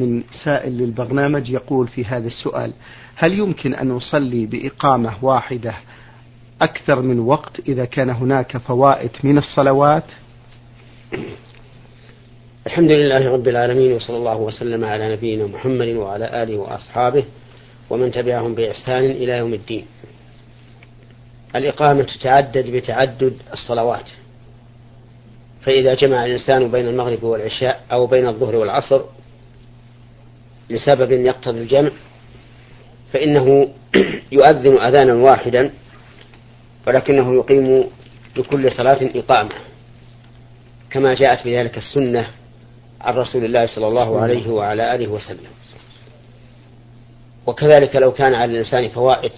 من سائل للبرنامج يقول في هذا السؤال هل يمكن أن نصلي بإقامة واحدة أكثر من وقت إذا كان هناك فوائت من الصلوات؟ الحمد لله رب العالمين وصلى الله وسلم على نبينا محمد وعلى آله وأصحابه ومن تبعهم بإحسان إلى يوم الدين. الإقامة تتعدد بتعدد الصلوات فإذا جمع الإنسان بين المغرب والعشاء أو بين الظهر والعصر لسبب يقتضي الجمع فإنه يؤذن أذانا واحدا ولكنه يقيم لكل صلاة إقامة كما جاءت بذلك السنة عن رسول الله صلى الله عليه وعلى آله وسلم. وكذلك لو كان على الإنسان فوائد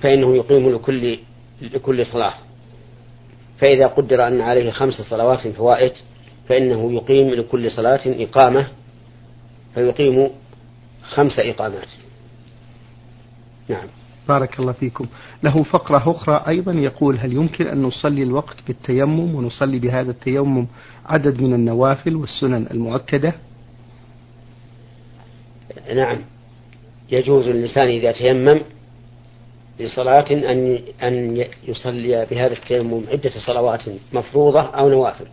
فإنه يقيم لكل لكل صلاة. فإذا قدر أن عليه خمس صلوات فوائد فإنه يقيم لكل صلاة إقامة فيقيم خمس إقامات. نعم. بارك الله فيكم. له فقرة أخرى أيضا يقول هل يمكن أن نصلي الوقت بالتيمم ونصلي بهذا التيمم عدد من النوافل والسنن المؤكدة؟ نعم. يجوز للإنسان إذا تيمم لصلاة أن أن يصلي بهذا التيمم عدة صلوات مفروضة أو نوافل.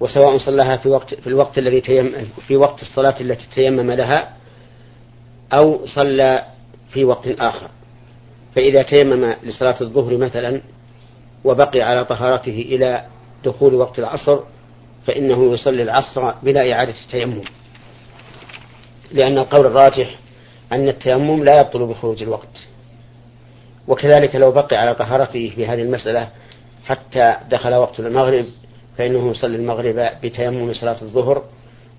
وسواء صلاها في وقت في الوقت الذي تيمم في وقت الصلاة التي تيمم لها أو صلى في وقت آخر. فإذا تيمم لصلاة الظهر مثلا وبقي على طهارته إلى دخول وقت العصر فإنه يصلي العصر بلا إعادة التيمم. لأن القول الراجح أن التيمم لا يبطل بخروج الوقت. وكذلك لو بقي على طهارته في هذه المسألة حتى دخل وقت المغرب فإنه يصلي المغرب بتيمم صلاة الظهر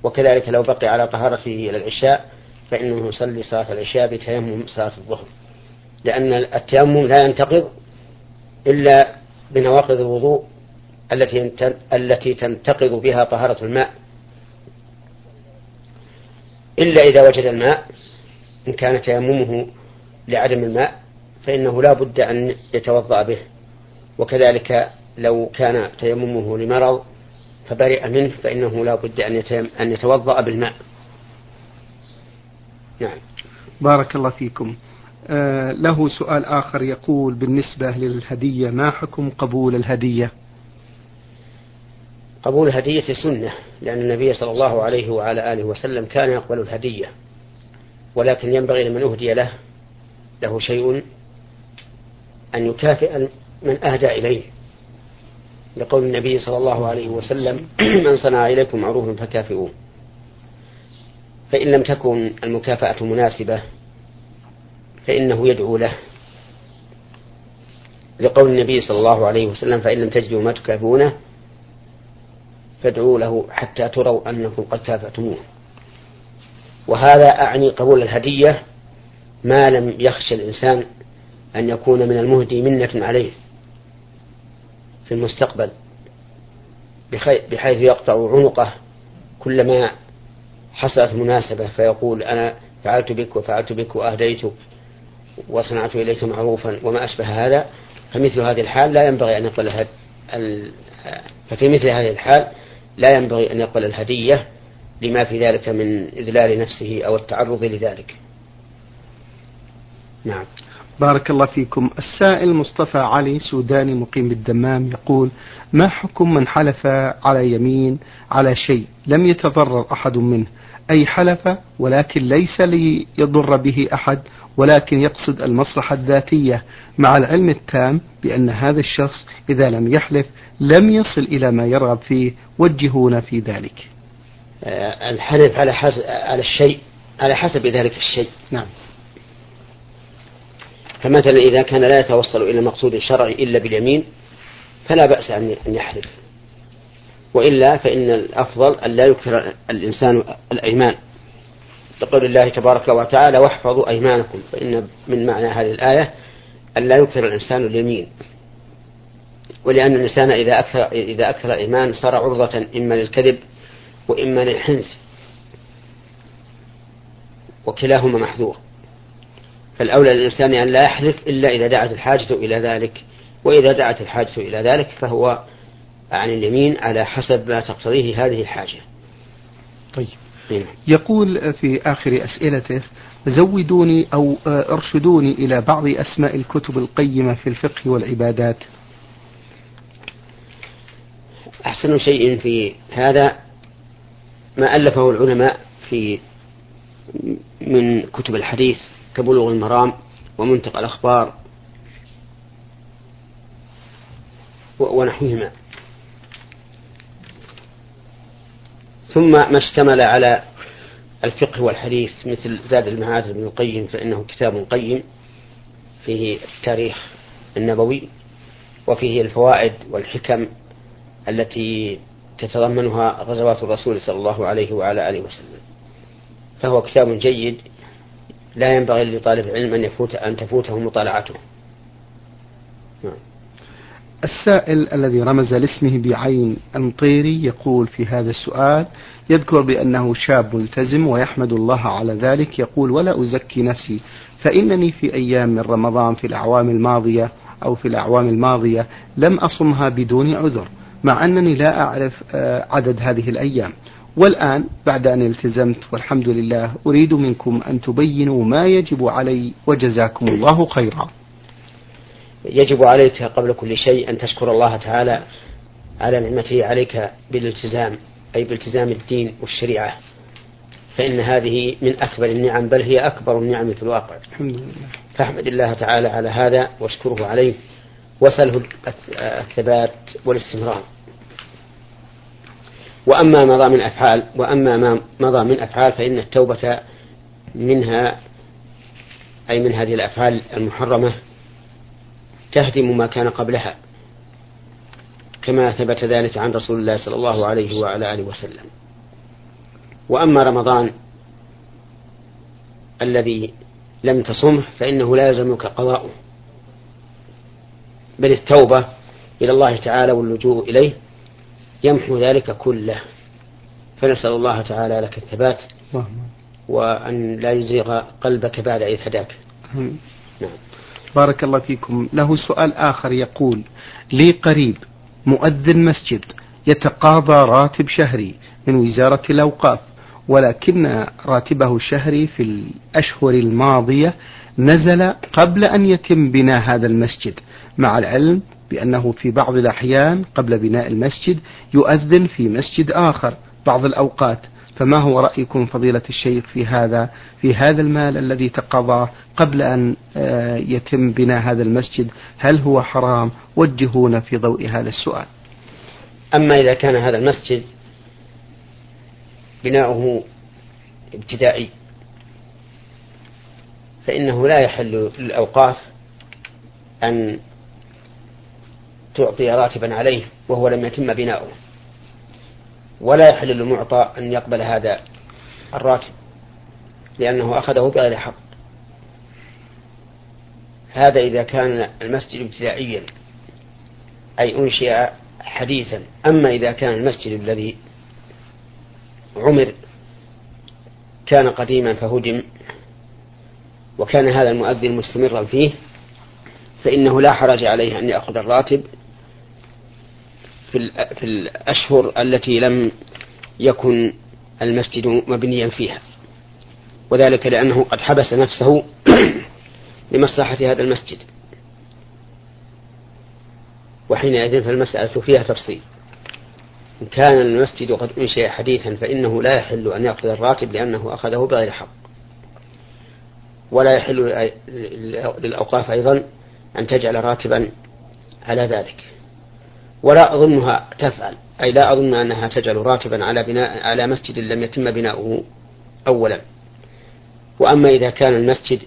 وكذلك لو بقي على طهارته إلى العشاء فإنه يصلي صلاة العشاء بتيمم صلاة الظهر. لأن التيمم لا ينتقض إلا بنواقض الوضوء التي التي تنتقض بها طهارة الماء. إلا إذا وجد الماء إن كان تيممه لعدم الماء فإنه لا بد أن يتوضأ به. وكذلك لو كان تيممه لمرض فبرئ منه فإنه لا بد أن, أن يتوضأ بالماء. نعم. بارك الله فيكم. آه له سؤال آخر يقول بالنسبة للهدية ما حكم قبول الهدية؟ قبول الهدية سنة لأن النبي صلى الله عليه وعلى آله وسلم كان يقبل الهدية ولكن ينبغي لمن أهدي له له شيء أن يكافئ من أهدى إليه. لقول النبي صلى الله عليه وسلم من صنع إليكم معروفا فكافئوه. فإن لم تكن المكافأة مناسبة فإنه يدعو له. لقول النبي صلى الله عليه وسلم فإن لم تجدوا ما تكافئونه فادعوا له حتى تروا أنكم قد كافأتموه. وهذا أعني قبول الهدية ما لم يخشى الإنسان أن يكون من المهدي منة عليه. في المستقبل بحيث يقطع عنقه كلما حصلت مناسبة فيقول أنا فعلت بك وفعلت بك وأهديتك وصنعت إليك معروفا وما أشبه هذا فمثل هذه الحال لا ينبغي أن يقبل. ففي مثل هذه الحال لا ينبغي أن يقبل الهدية لما في ذلك من إذلال نفسه أو التعرض لذلك نعم بارك الله فيكم. السائل مصطفى علي سوداني مقيم بالدمام يقول ما حكم من حلف على يمين على شيء لم يتضرر أحد منه؟ أي حلف ولكن ليس ليضر به أحد ولكن يقصد المصلحة الذاتية. مع العلم التام بأن هذا الشخص إذا لم يحلف لم يصل إلى ما يرغب فيه. وجهونا في ذلك. آه، الحلف على, حسب على الشيء على حسب ذلك الشيء. نعم. فمثلا إذا كان لا يتوصل إلى المقصود الشرعي إلا باليمين فلا بأس أن يحلف. وإلا فإن الأفضل أن لا يكثر الإنسان الأيمان. لقول الله تبارك وتعالى واحفظوا أيمانكم. فإن من معنى هذه الآية أن لا يكثر الإنسان اليمين. ولأن الإنسان إذا أكثر إذا أكثر الإيمان صار عرضة إما للكذب وإما للحنث. وكلاهما محذور. فالأولى للإنسان أن لا يحلف إلا إذا دعت الحاجة إلى ذلك وإذا دعت الحاجة إلى ذلك فهو عن اليمين على حسب ما تقتضيه هذه الحاجة. طيب. هنا. يقول في آخر أسئلته زودوني أو أرشدوني إلى بعض أسماء الكتب القيمة في الفقه والعبادات. أحسن شيء في هذا ما ألفه العلماء في من كتب الحديث كبلوغ المرام ومنطق الأخبار ونحوهما. ثم ما اشتمل على الفقه والحديث مثل زاد المعاد ابن القيم فإنه كتاب قيم فيه التاريخ النبوي وفيه الفوائد والحكم التي تتضمنها غزوات الرسول صلى الله عليه وعلى آله وسلم. فهو كتاب جيد لا ينبغي لطالب العلم أن يفوت أن تفوته مطالعته نعم. السائل الذي رمز لاسمه بعين المطيري يقول في هذا السؤال يذكر بأنه شاب ملتزم ويحمد الله على ذلك يقول ولا أزكي نفسي فإنني في أيام من رمضان في الأعوام الماضية أو في الأعوام الماضية لم أصمها بدون عذر مع أنني لا أعرف آه، عدد هذه الأيام والآن بعد أن التزمت والحمد لله أريد منكم أن تبينوا ما يجب علي وجزاكم الله خيرا. يجب عليك قبل كل شيء أن تشكر الله تعالى على نعمته عليك بالالتزام أي بالتزام الدين والشريعة. فإن هذه من أكبر النعم بل هي أكبر النعم في الواقع. الحمد لله. فاحمد الله تعالى على هذا واشكره عليه. وسله الثبات والإستمرار. وأما مضى من أفعال وأما ما مضى من أفعال فإن التوبة منها أي من هذه الأفعال المحرمة تهدم ما كان قبلها كما ثبت ذلك عن رسول الله صلى الله عليه وعلى آله وسلم. وأما رمضان الذي لم تصمه فإنه لا يلزمك قضاؤه بل التوبة إلى الله تعالى واللجوء إليه يمحو ذلك كله. فنسأل الله تعالى لك الثبات وأن لا يزيغ قلبك بعد إذ هداك. نعم. بارك الله فيكم. له سؤال آخر يقول لي قريب مؤذن مسجد يتقاضى راتب شهري من وزارة الأوقاف ولكن راتبه الشهري في الأشهر الماضية نزل قبل أن يتم بناء هذا المسجد. مع العلم بأنه في بعض الأحيان قبل بناء المسجد يؤذن في مسجد آخر بعض الأوقات. فما هو رأيكم فضيلة الشيخ في هذا في هذا المال الذي تقضى قبل أن آه، يتم بناء هذا المسجد؟ هل هو حرام؟ وجهونا في ضوء هذا السؤال. أما إذا كان هذا المسجد بناؤه ابتدائي فإنه لا يحل للأوقاف أن تعطي راتبا عليه وهو لم يتم بناؤه. ولا يحل للمعطى أن يقبل هذا الراتب لأنه أخذه بغير حق. هذا إذا كان المسجد ابتدائيا أي أنشئ حديثا. أما إذا كان المسجد الذي عمر كان قديما فهدم وكان هذا المؤذن مستمرا فيه فإنه لا حرج عليه أن يأخذ الراتب في في الأشهر التي لم يكن المسجد مبنيا فيها. وذلك لأنه قد حبس نفسه لمصلحة هذا المسجد. وحينئذ فالمسألة فيها تفصيل. إن كان المسجد قد أنشئ حديثا فإنه لا يحل أن يأخذ الراتب لأنه أخذه بغير حق. ولا يحل للأوقاف أيضا أن تجعل راتبا على ذلك. ولا أظنها تفعل. أي لا أظن أنها تجعل راتبا على بناء على مسجد لم يتم بناؤه أولا. وأما إذا كان المسجد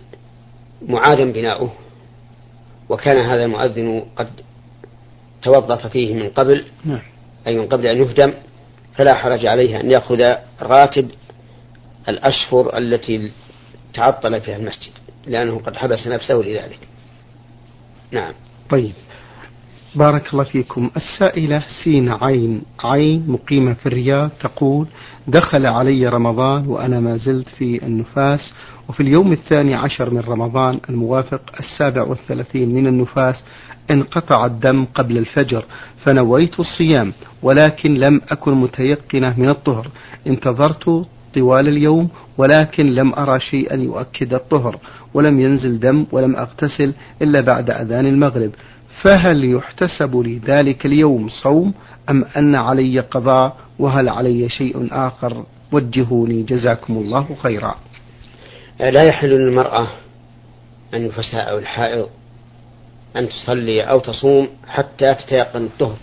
معادا بناؤه وكان هذا المؤذن قد توظف فيه من قبل نعم. أي من قبل أن يهدم فلا حرج عليه أن يأخذ راتب الأشهر التي تعطل فيها المسجد لأنه قد حبس نفسه لذلك. نعم. طيب. بارك الله فيكم. السائلة سين عين. عين مقيمة في الرياض تقول دخل علي رمضان وأنا ما زلت في النفاس وفي اليوم الثاني عشر من رمضان الموافق السابع والثلاثين من النفاس انقطع الدم قبل الفجر فنويت الصيام ولكن لم أكن متيقنة من الطهر. انتظرت طوال اليوم ولكن لم أرى شيئا يؤكد الطهر ولم ينزل دم ولم أغتسل إلا بعد أذان المغرب. فهل يحتسب لي ذلك اليوم صوم أم أن علي قضاء وهل علي شيء آخر؟ وجهوني جزاكم الله خيرا. لا يحل للمرأة النفساء أو الحائض أن تصلي أو تصوم حتى تتيقن الطهر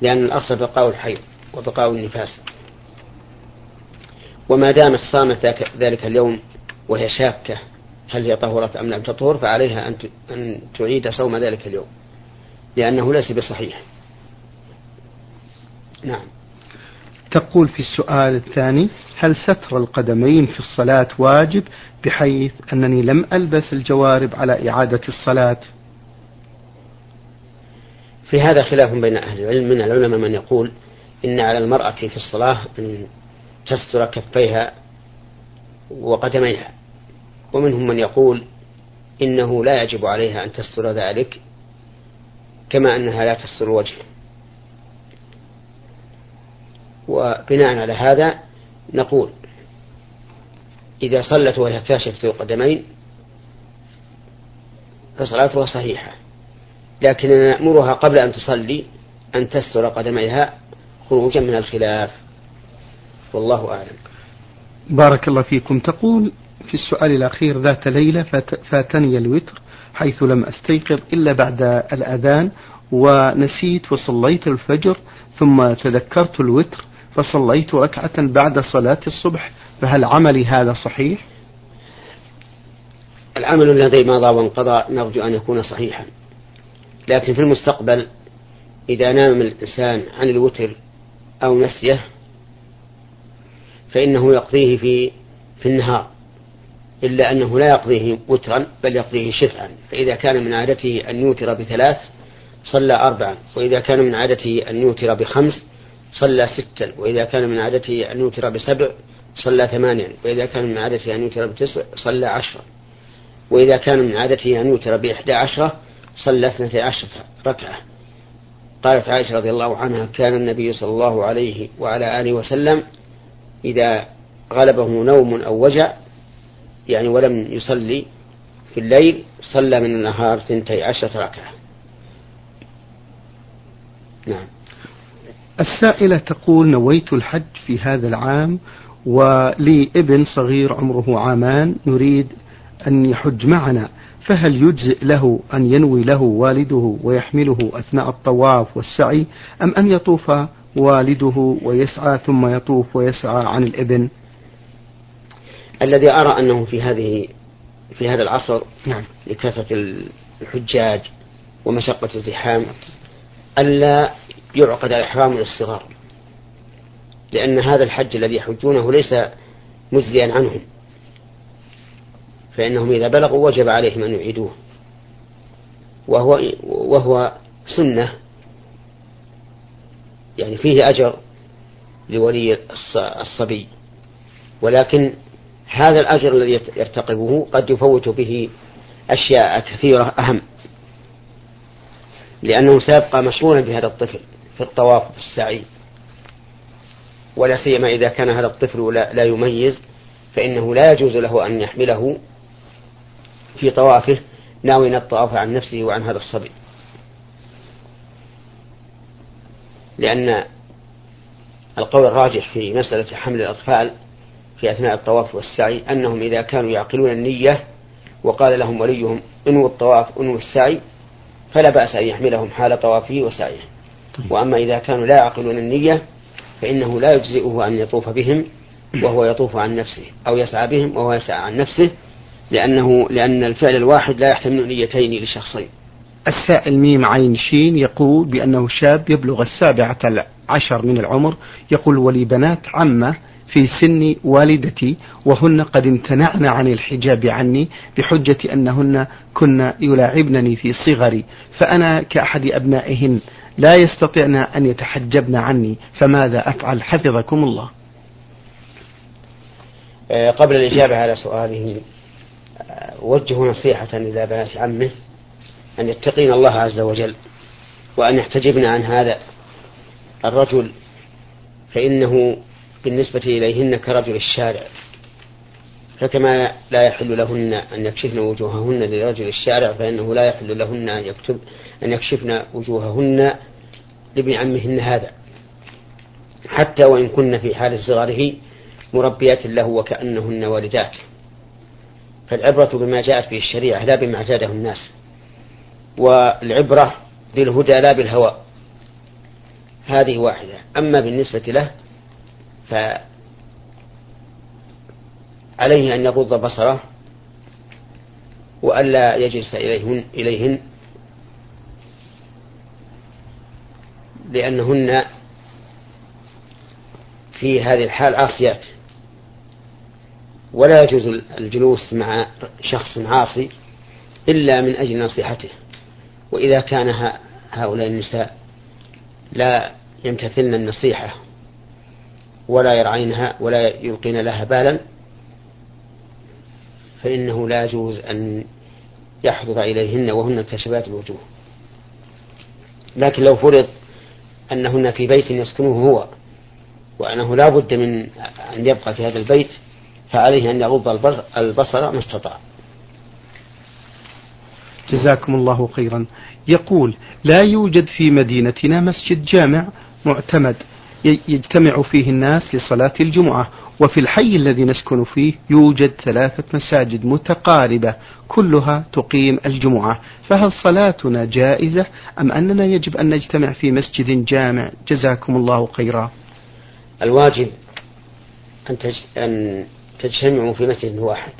لأن الأصل بقاء الحيض وبقاء النفاس. وما دامت صامت ذلك اليوم وهي شاكة هل هي طهرت أم لم تطهر فعليها أن تعيد صوم ذلك اليوم لأنه ليس بصحيح. نعم. تقول في السؤال الثاني هل ستر القدمين في الصلاة واجب بحيث أنني لم ألبس الجوارب على إعادة الصلاة؟ في هذا خلاف بين أهل العلم. من العلماء من يقول إن على المرأة في الصلاة أن تستر كفيها وقدميها. ومنهم من يقول إنه لا يجب عليها أن تستر ذلك كما أنها لا تستر الوجه. وبناء على هذا نقول إذا صلت وهي كاشفة القدمين فصلاتها صحيحة لكن نأمرها قبل أن تصلي أن تستر قدميها خروجا من الخلاف. والله أعلم. بارك الله فيكم. تقول في السؤال الأخير ذات ليلة فاتني الوتر حيث لم أستيقظ إلا بعد الأذان ونسيت وصليت الفجر ثم تذكرت الوتر فصليت ركعة بعد صلاة الصبح فهل عملي هذا صحيح؟ العمل الذي مضى وانقضى نرجو أن يكون صحيحا لكن في المستقبل إذا نام الإنسان عن الوتر أو نسيه فإنه يقضيه في في النهار إلا أنه لا يقضيه وترا بل يقضيه شفعا. فإذا كان من عادته أن يوتر بثلاث صلى أربعا. وإذا كان من عادته أن يوتر بخمس صلى ستا. وإذا كان من عادته أن يوتر بسبع صلى ثمانيا. وإذا كان من عادته أن يوتر بتسع صلى عشرا وإذا كان من عادته أن يوتر بإحدى عشرة صلى اثنتي عشرة ركعة. قالت عائشة رضي الله عنها كان النبي صلى الله عليه وعلى آله وسلم إذا غلبه نوم أو وجع يعني ولم يصلي في الليل صلى من النهار ثنتي عشرة ركعة. نعم. السائلة تقول نويت الحج في هذا العام ولي ابن صغير عمره عامان نريد أن يحج معنا فهل يجزئ له أن ينوي له والده ويحمله أثناء الطواف والسعي أم أن يطوف والده ويسعى ثم يطوف ويسعى عن الابن؟ الذي أرى أنه في هذه في هذا العصر نعم. لكثرة الحجاج ومشقة الزحام ألا يعقد الإحرام للصغار لأن هذا الحج الذي يحجونه ليس مجزيا عنهم فإنهم إذا بلغوا وجب عليهم أن يعيدوه وهو وهو سنة يعني فيه أجر لولي الصبي ولكن هذا الأجر الذي يرتقبه قد يفوت به أشياء كثيرة أهم. لأنه سيبقى مشغولا بهذا الطفل في الطواف وفي السعي. ولا سيما إذا كان هذا الطفل لا, يميز فإنه لا يجوز له أن يحمله في طوافه ناويا الطواف عن نفسه وعن هذا الصبي. لأن القول الراجح في مسألة حمل الأطفال في أثناء الطواف والسعي أنهم إذا كانوا يعقلون النية وقال لهم وليهم انووا الطواف انووا السعي فلا بأس أن يحملهم حال طوافه وسعيه طيب. وأما إذا كانوا لا يعقلون النية فإنه لا يجزئه أن يطوف بهم وهو يطوف عن نفسه أو يسعى بهم وهو يسعى عن نفسه لأنه لأن الفعل الواحد لا يحتمل نيتين لشخصين السائل ميم عين شين يقول بأنه شاب يبلغ السابعة عشر من العمر يقول ولي بنات عمة في سن والدتي وهن قد امتنعن عن الحجاب عني بحجة أنهن كن يلاعبنني في صغري. فأنا كأحد أبنائهن لا يستطعن أن يتحجبن عني. فماذا أفعل؟ حفظكم الله. آه، قبل الإجابة على سؤاله آه، وجه نصيحة إلى بنات عمه أن يتقين الله عز وجل وأن يحتجبن عن هذا الرجل فإنه بالنسبة إليهن كرجل الشارع. فكما لا يحل لهن أن يكشفن وجوههن لرجل الشارع فإنه لا يحل لهن أن يكتب أن يكشفن وجوههن لابن عمهن هذا. حتى وإن كن في حال صغره مربيات له وكأنهن والدات. فالعبرة بما جاءت به الشريعة لا بما اعتاده الناس. والعبرة بالهدى لا بالهوى. هذه واحدة. أما بالنسبة له فعليه أن يغض بصره وألا يجلس إليهن, إليهن لأنهن في هذه الحال عاصيات. ولا يجوز الجلوس مع شخص عاصي إلا من أجل نصيحته. وإذا كان هؤلاء النساء لا يمتثلن النصيحة ولا يرعينها ولا يلقين لها بالا فإنه لا يجوز أن يحضر إليهن وهن كشبات الوجوه لكن لو فرض أنهن في بيت يسكنه هو وأنه لا بد من أن يبقى في هذا البيت فعليه أن يغض البصر ما استطاع. جزاكم الله خيرا. يقول لا يوجد في مدينتنا مسجد جامع معتمد. يجتمع فيه الناس لصلاة الجمعة وفي الحي الذي نسكن فيه يوجد ثلاثة مساجد متقاربة كلها تقيم الجمعة. فهل صلاتنا جائزة أم أننا يجب أن نجتمع في مسجد جامع؟ جزاكم الله خيرا. الواجب أن, أن تجتمعوا في مسجد واحد.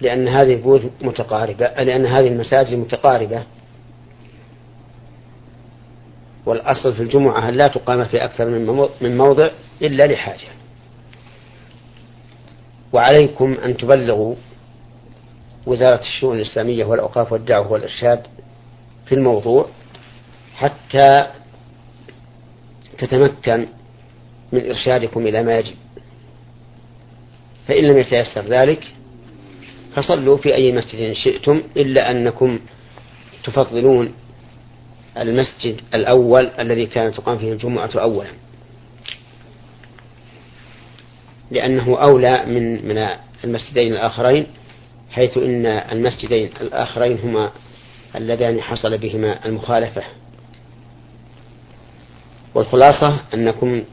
لأن هذه البيوت متقاربة لأن هذه المساجد متقاربة. والأصل في الجمعة أن لا تقام في أكثر من موضع إلا لحاجة. وعليكم أن تبلغوا وزارة الشؤون الإسلامية والأوقاف والدعوة والإرشاد في الموضوع حتى تتمكن من إرشادكم إلى ما يجب. فإن لم يتيسر ذلك فصلوا في أي مسجد شئتم إلا أنكم تفضلون المسجد الأول الذي كانت تقام فيه الجمعة أولا. لأنه أولى من من المسجدين الآخرين حيث إن المسجدين الآخرين هما اللذان حصل بهما المخالفة. والخلاصة أنكم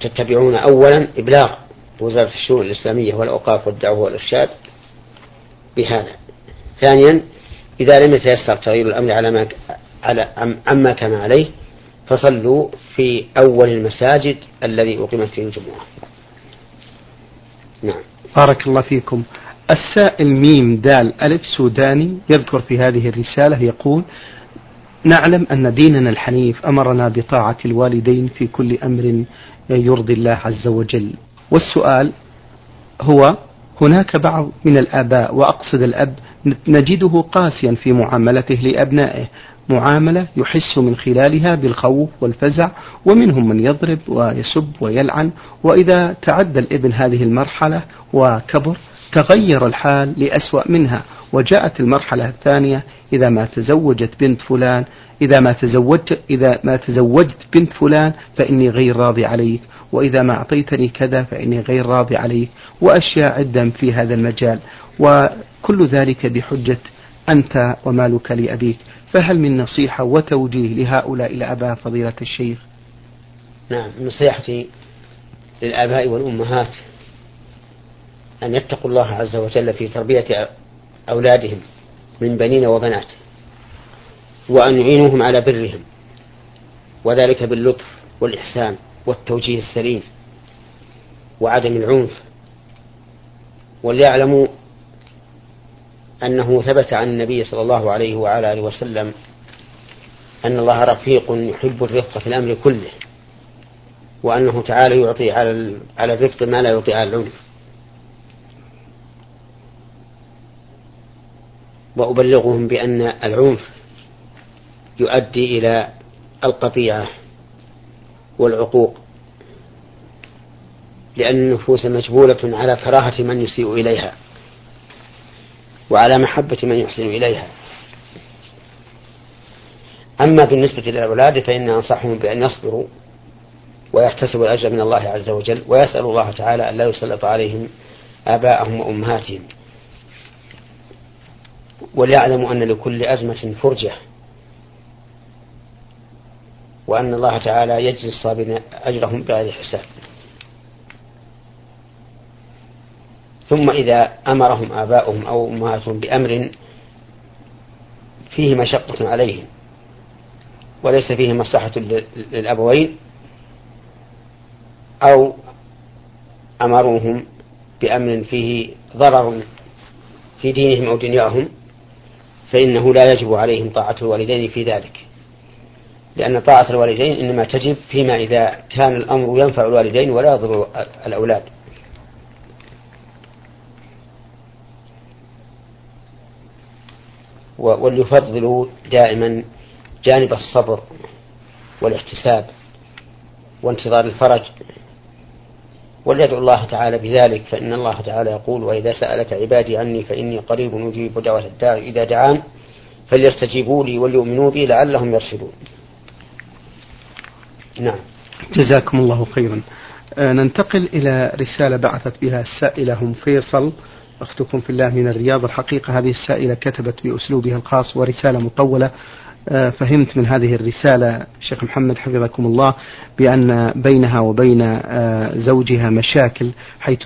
تتبعون أولا إبلاغ وزارة الشؤون الإسلامية والأوقاف والدعوة والإرشاد بهذا. ثانيا إذا لم يتيسر تغيير الأمر على ما على عما كان عليه فصلوا في أول المساجد الذي أقيمت فيه الجمعة. نعم. بارك الله فيكم. السائل ميم دال ألف سوداني يذكر في هذه الرسالة يقول نعلم أن ديننا الحنيف أمرنا بطاعة الوالدين في كل أمر يرضي الله عز وجل. والسؤال هو هناك بعض من الآباء وأقصد الأب نجده قاسيا في معاملته لأبنائه. معاملة يحس من خلالها بالخوف والفزع ومنهم من يضرب ويسب ويلعن. وإذا تعدى الابن هذه المرحلة وكبر تغير الحال لأسوأ منها. وجاءت المرحلة الثانية إذا ما تزوجت بنت فلان إذا ما تزوجت إذا ما تزوجت بنت فلان فإني غير راضي عليك وإذا ما أعطيتني كذا فإني غير راضي عليك وأشياء عدة في هذا المجال. وكل ذلك بحجة أنت ومالك لأبيك. فهل من نصيحة وتوجيه لهؤلاء الآباء فضيلة الشيخ؟ نعم نصيحتي للآباء والأمهات أن يتقوا الله عز وجل في تربية أولادهم من بنين وبنات وأن يعينوهم على برهم وذلك باللطف والإحسان والتوجيه السليم وعدم العنف وليعلموا أنه ثبت عن النبي صلى الله عليه وعلى آله وسلم أن الله رفيق يحب الرفق في الأمر كله وأنه تعالى يعطي على الرفق ما لا يعطي على العنف. وأبلغهم بأن العنف يؤدي إلى القطيعة والعقوق لأن النفوس مجبولة على كراهة من يسيء إليها وعلى محبة من يحسن إليها. أما بالنسبة للأولاد فإن أنصحهم بأن يصبروا ويحتسبوا الأجر من الله عز وجل ويسأل الله تعالى أن لا يسلط عليهم آباءهم وأمهاتهم. وليعلموا أن لكل أزمة فرجة. وأن الله تعالى يجزي الصابرين أجرهم بغير حساب. ثم إذا أمرهم آباؤهم أو أمهاتهم بأمر فيه مشقة عليهم وليس فيه مصلحة للأبوين أو أمروهم بأمر فيه ضرر في دينهم أو دنياهم فإنه لا يجب عليهم طاعة الوالدين في ذلك. لأن طاعة الوالدين إنما تجب فيما إذا كان الأمر ينفع الوالدين ولا يضر الأولاد. وليفضلوا دائما جانب الصبر والاحتساب وانتظار الفرج. وليدعو الله تعالى بذلك فإن الله تعالى يقول وإذا سألك عبادي عني فإني قريب أجيب دعوة الداعي إذا دعان فليستجيبوا لي وليؤمنوا بي لعلهم يرشدون. نعم. جزاكم الله خيرا. آه ننتقل إلى رسالة بعثت بها السائلة هم فيصل أختكم في الله من الرياض. الحقيقة هذه السائلة كتبت بأسلوبها الخاص ورسالة مطولة. فهمت من هذه الرسالة شيخ محمد حفظكم الله بأن بينها وبين آه، زوجها مشاكل حيث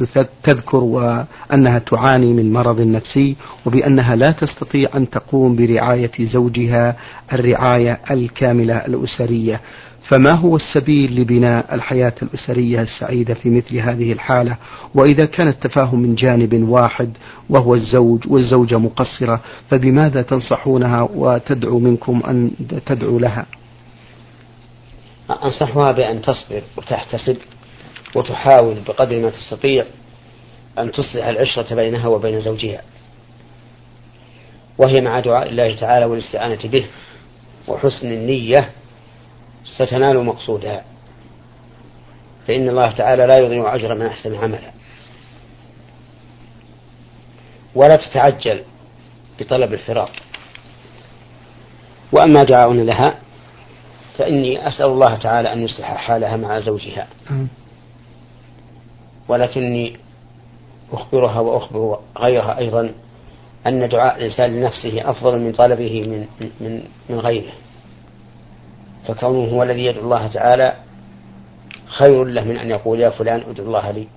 تذكر وأنها تعاني من مرض نفسي وبأنها لا تستطيع أن تقوم برعاية زوجها الرعاية الكاملة الأسرية. فما هو السبيل لبناء الحياة الأسرية السعيدة في مثل هذه الحالة؟ وإذا كان التفاهم من جانب واحد وهو الزوج والزوجة مقصرة فبماذا تنصحونها وتدعو منكم أن تدعو لها؟ أنصحها بأن تصبر وتحتسب وتحاول بقدر ما تستطيع أن تصلح العشرة بينها وبين زوجها. وهي مع دعاء الله تعالى والاستعانة به وحسن النية ستنال مقصودها. فإن الله تعالى لا يضيع أجر من أحسن عملا. ولا تتعجل بطلب الفراق. وأما دعاؤنا لها فإني أسأل الله تعالى أن يصلح حالها مع زوجها. ولكني أخبرها وأخبر غيرها أيضا أن دعاء الإنسان لنفسه أفضل من طلبه من من من غيره. فكونه هو الذي يدعو الله تعالى خير له من أن يقول يا فلان ادعو الله لي.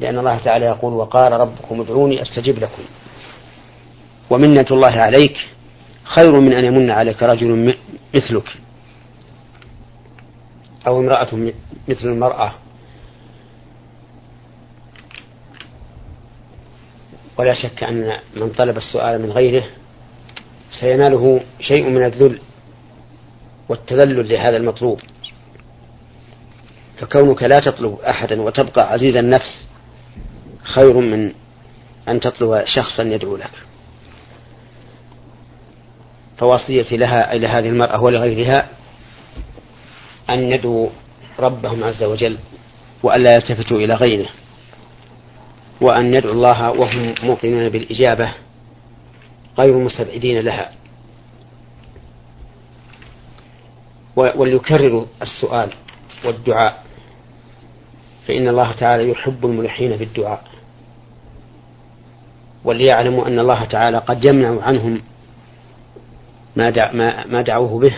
لأن الله تعالى يقول وقال ربكم ادعوني أستجب لكم. ومنة الله عليك خير من أن يمن عليك رجل مثلك. أو امرأة مثل المرأة. ولا شك أن من طلب السؤال من غيره سيناله شيء من الذل. والتذلل لهذا المطلوب. فكونك لا تطلب أحدا وتبقى عزيز النفس خير من أن تطلب شخصا يدعو لك. فوصيتي لها إلى هذه المرأة ولغيرها أن يدعوا ربهم عز وجل وألا يلتفتوا إلى غيره وأن يدعوا الله وهم موقنون بالإجابة غير مستبعدين لها. وليكرروا السؤال والدعاء. فإن الله تعالى يحب الملحين بالدعاء وليعلموا أن الله تعالى قد يمنع عنهم ما, دع ما, ما دعوه به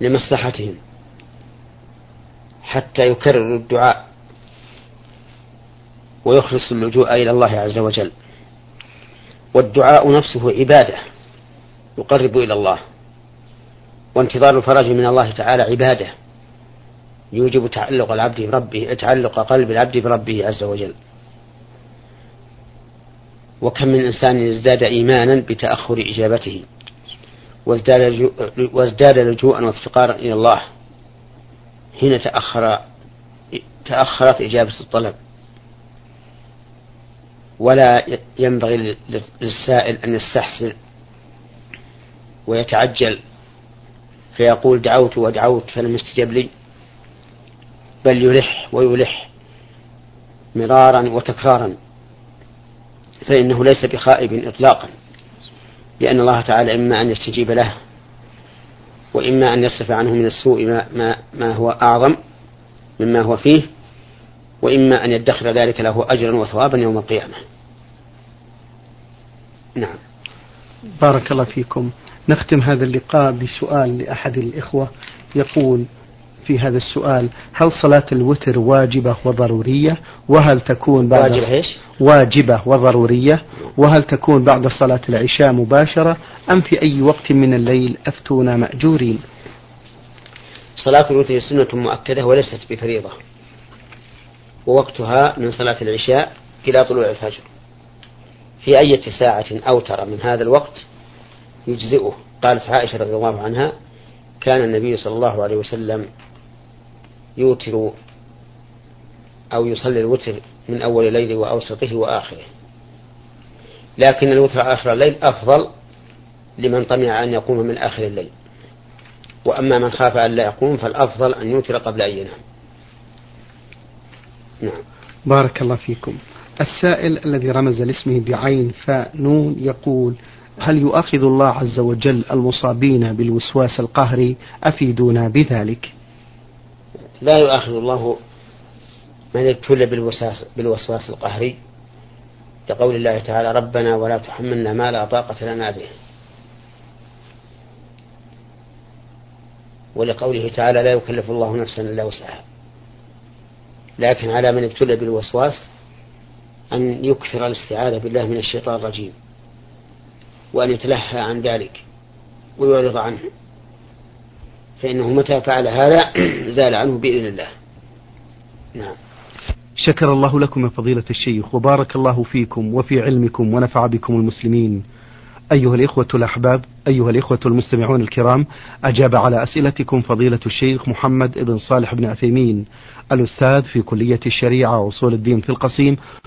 لمصلحتهم حتى يكرروا الدعاء ويخلص اللجوء إلى الله عز وجل. والدعاء نفسه عبادة يقرب إلى الله. وانتظار الفرج من الله تعالى عبادة. يوجب تعلق العبد بربه تعلق قلب العبد بربه عز وجل. وكم من إنسان ازداد إيمانا بتأخر إجابته وازداد وازداد لجوءا وافتقارا إلى الله حين تأخر تأخرت إجابة الطلب. ولا ينبغي للسائل أن يستحسن ويتعجل فيقول دعوت ودعوت فلم يستجب لي. بل يلح ويلح مرارا وتكرارا. فإنه ليس بخائب إطلاقا. لأن الله تعالى إما أن يستجيب له وإما أن يصرف عنه من السوء ما, ما, ما هو أعظم مما هو فيه وإما أن يدخر ذلك له أجرا وثوابا يوم القيامة. نعم. بارك الله فيكم. نختم هذا اللقاء بسؤال لأحد الإخوة يقول في هذا السؤال هل صلاة الوتر واجبة وضرورية؟ وهل تكون بعد واجبة إيش؟ واجبة وضرورية؟ وهل تكون بعد صلاة العشاء مباشرة؟ أم في أي وقت من الليل أفتونا مأجورين؟ صلاة الوتر سنة مؤكدة وليست بفريضة. ووقتها من صلاة العشاء إلى طلوع الفجر. في أي ساعة أوتر من هذا الوقت يجزئه. قالت عائشة رضي الله عنها كان النبي صلى الله عليه وسلم يوتر أو يصلي الوتر من أول الليل وأوسطه وآخره. لكن الوتر آخر الليل أفضل لمن طمع أن يقوم من آخر الليل. وأما من خاف أن لا يقوم فالأفضل أن يوتر قبل أن ينام. نعم. بارك الله فيكم. السائل الذي رمز لاسمه بعين فاء نون يقول هل يؤاخذ الله عز وجل المصابين بالوسواس القهري أفيدونا بذلك؟ لا يؤاخذ الله من ابتلي بالوسواس, القهري كقول الله تعالى ربنا ولا تحملنا ما لا طاقة لنا به. ولقوله تعالى لا يكلف الله نفسا إلا وسعها. لكن على من ابتلي بالوسواس أن يكثر الاستعاذة بالله من الشيطان الرجيم. وأن يتلهى عن ذلك ويعرض عنه. فإنه متى فعل هذا زال عنه بإذن الله. نعم. شكر الله لكم يا فضيلة الشيخ وبارك الله فيكم وفي علمكم ونفع بكم المسلمين. أيها الإخوة الأحباب أيها الإخوة المستمعون الكرام أجاب على أسئلتكم فضيلة الشيخ محمد بن صالح بن عثيمين الأستاذ في كلية الشريعة وأصول الدين في القصيم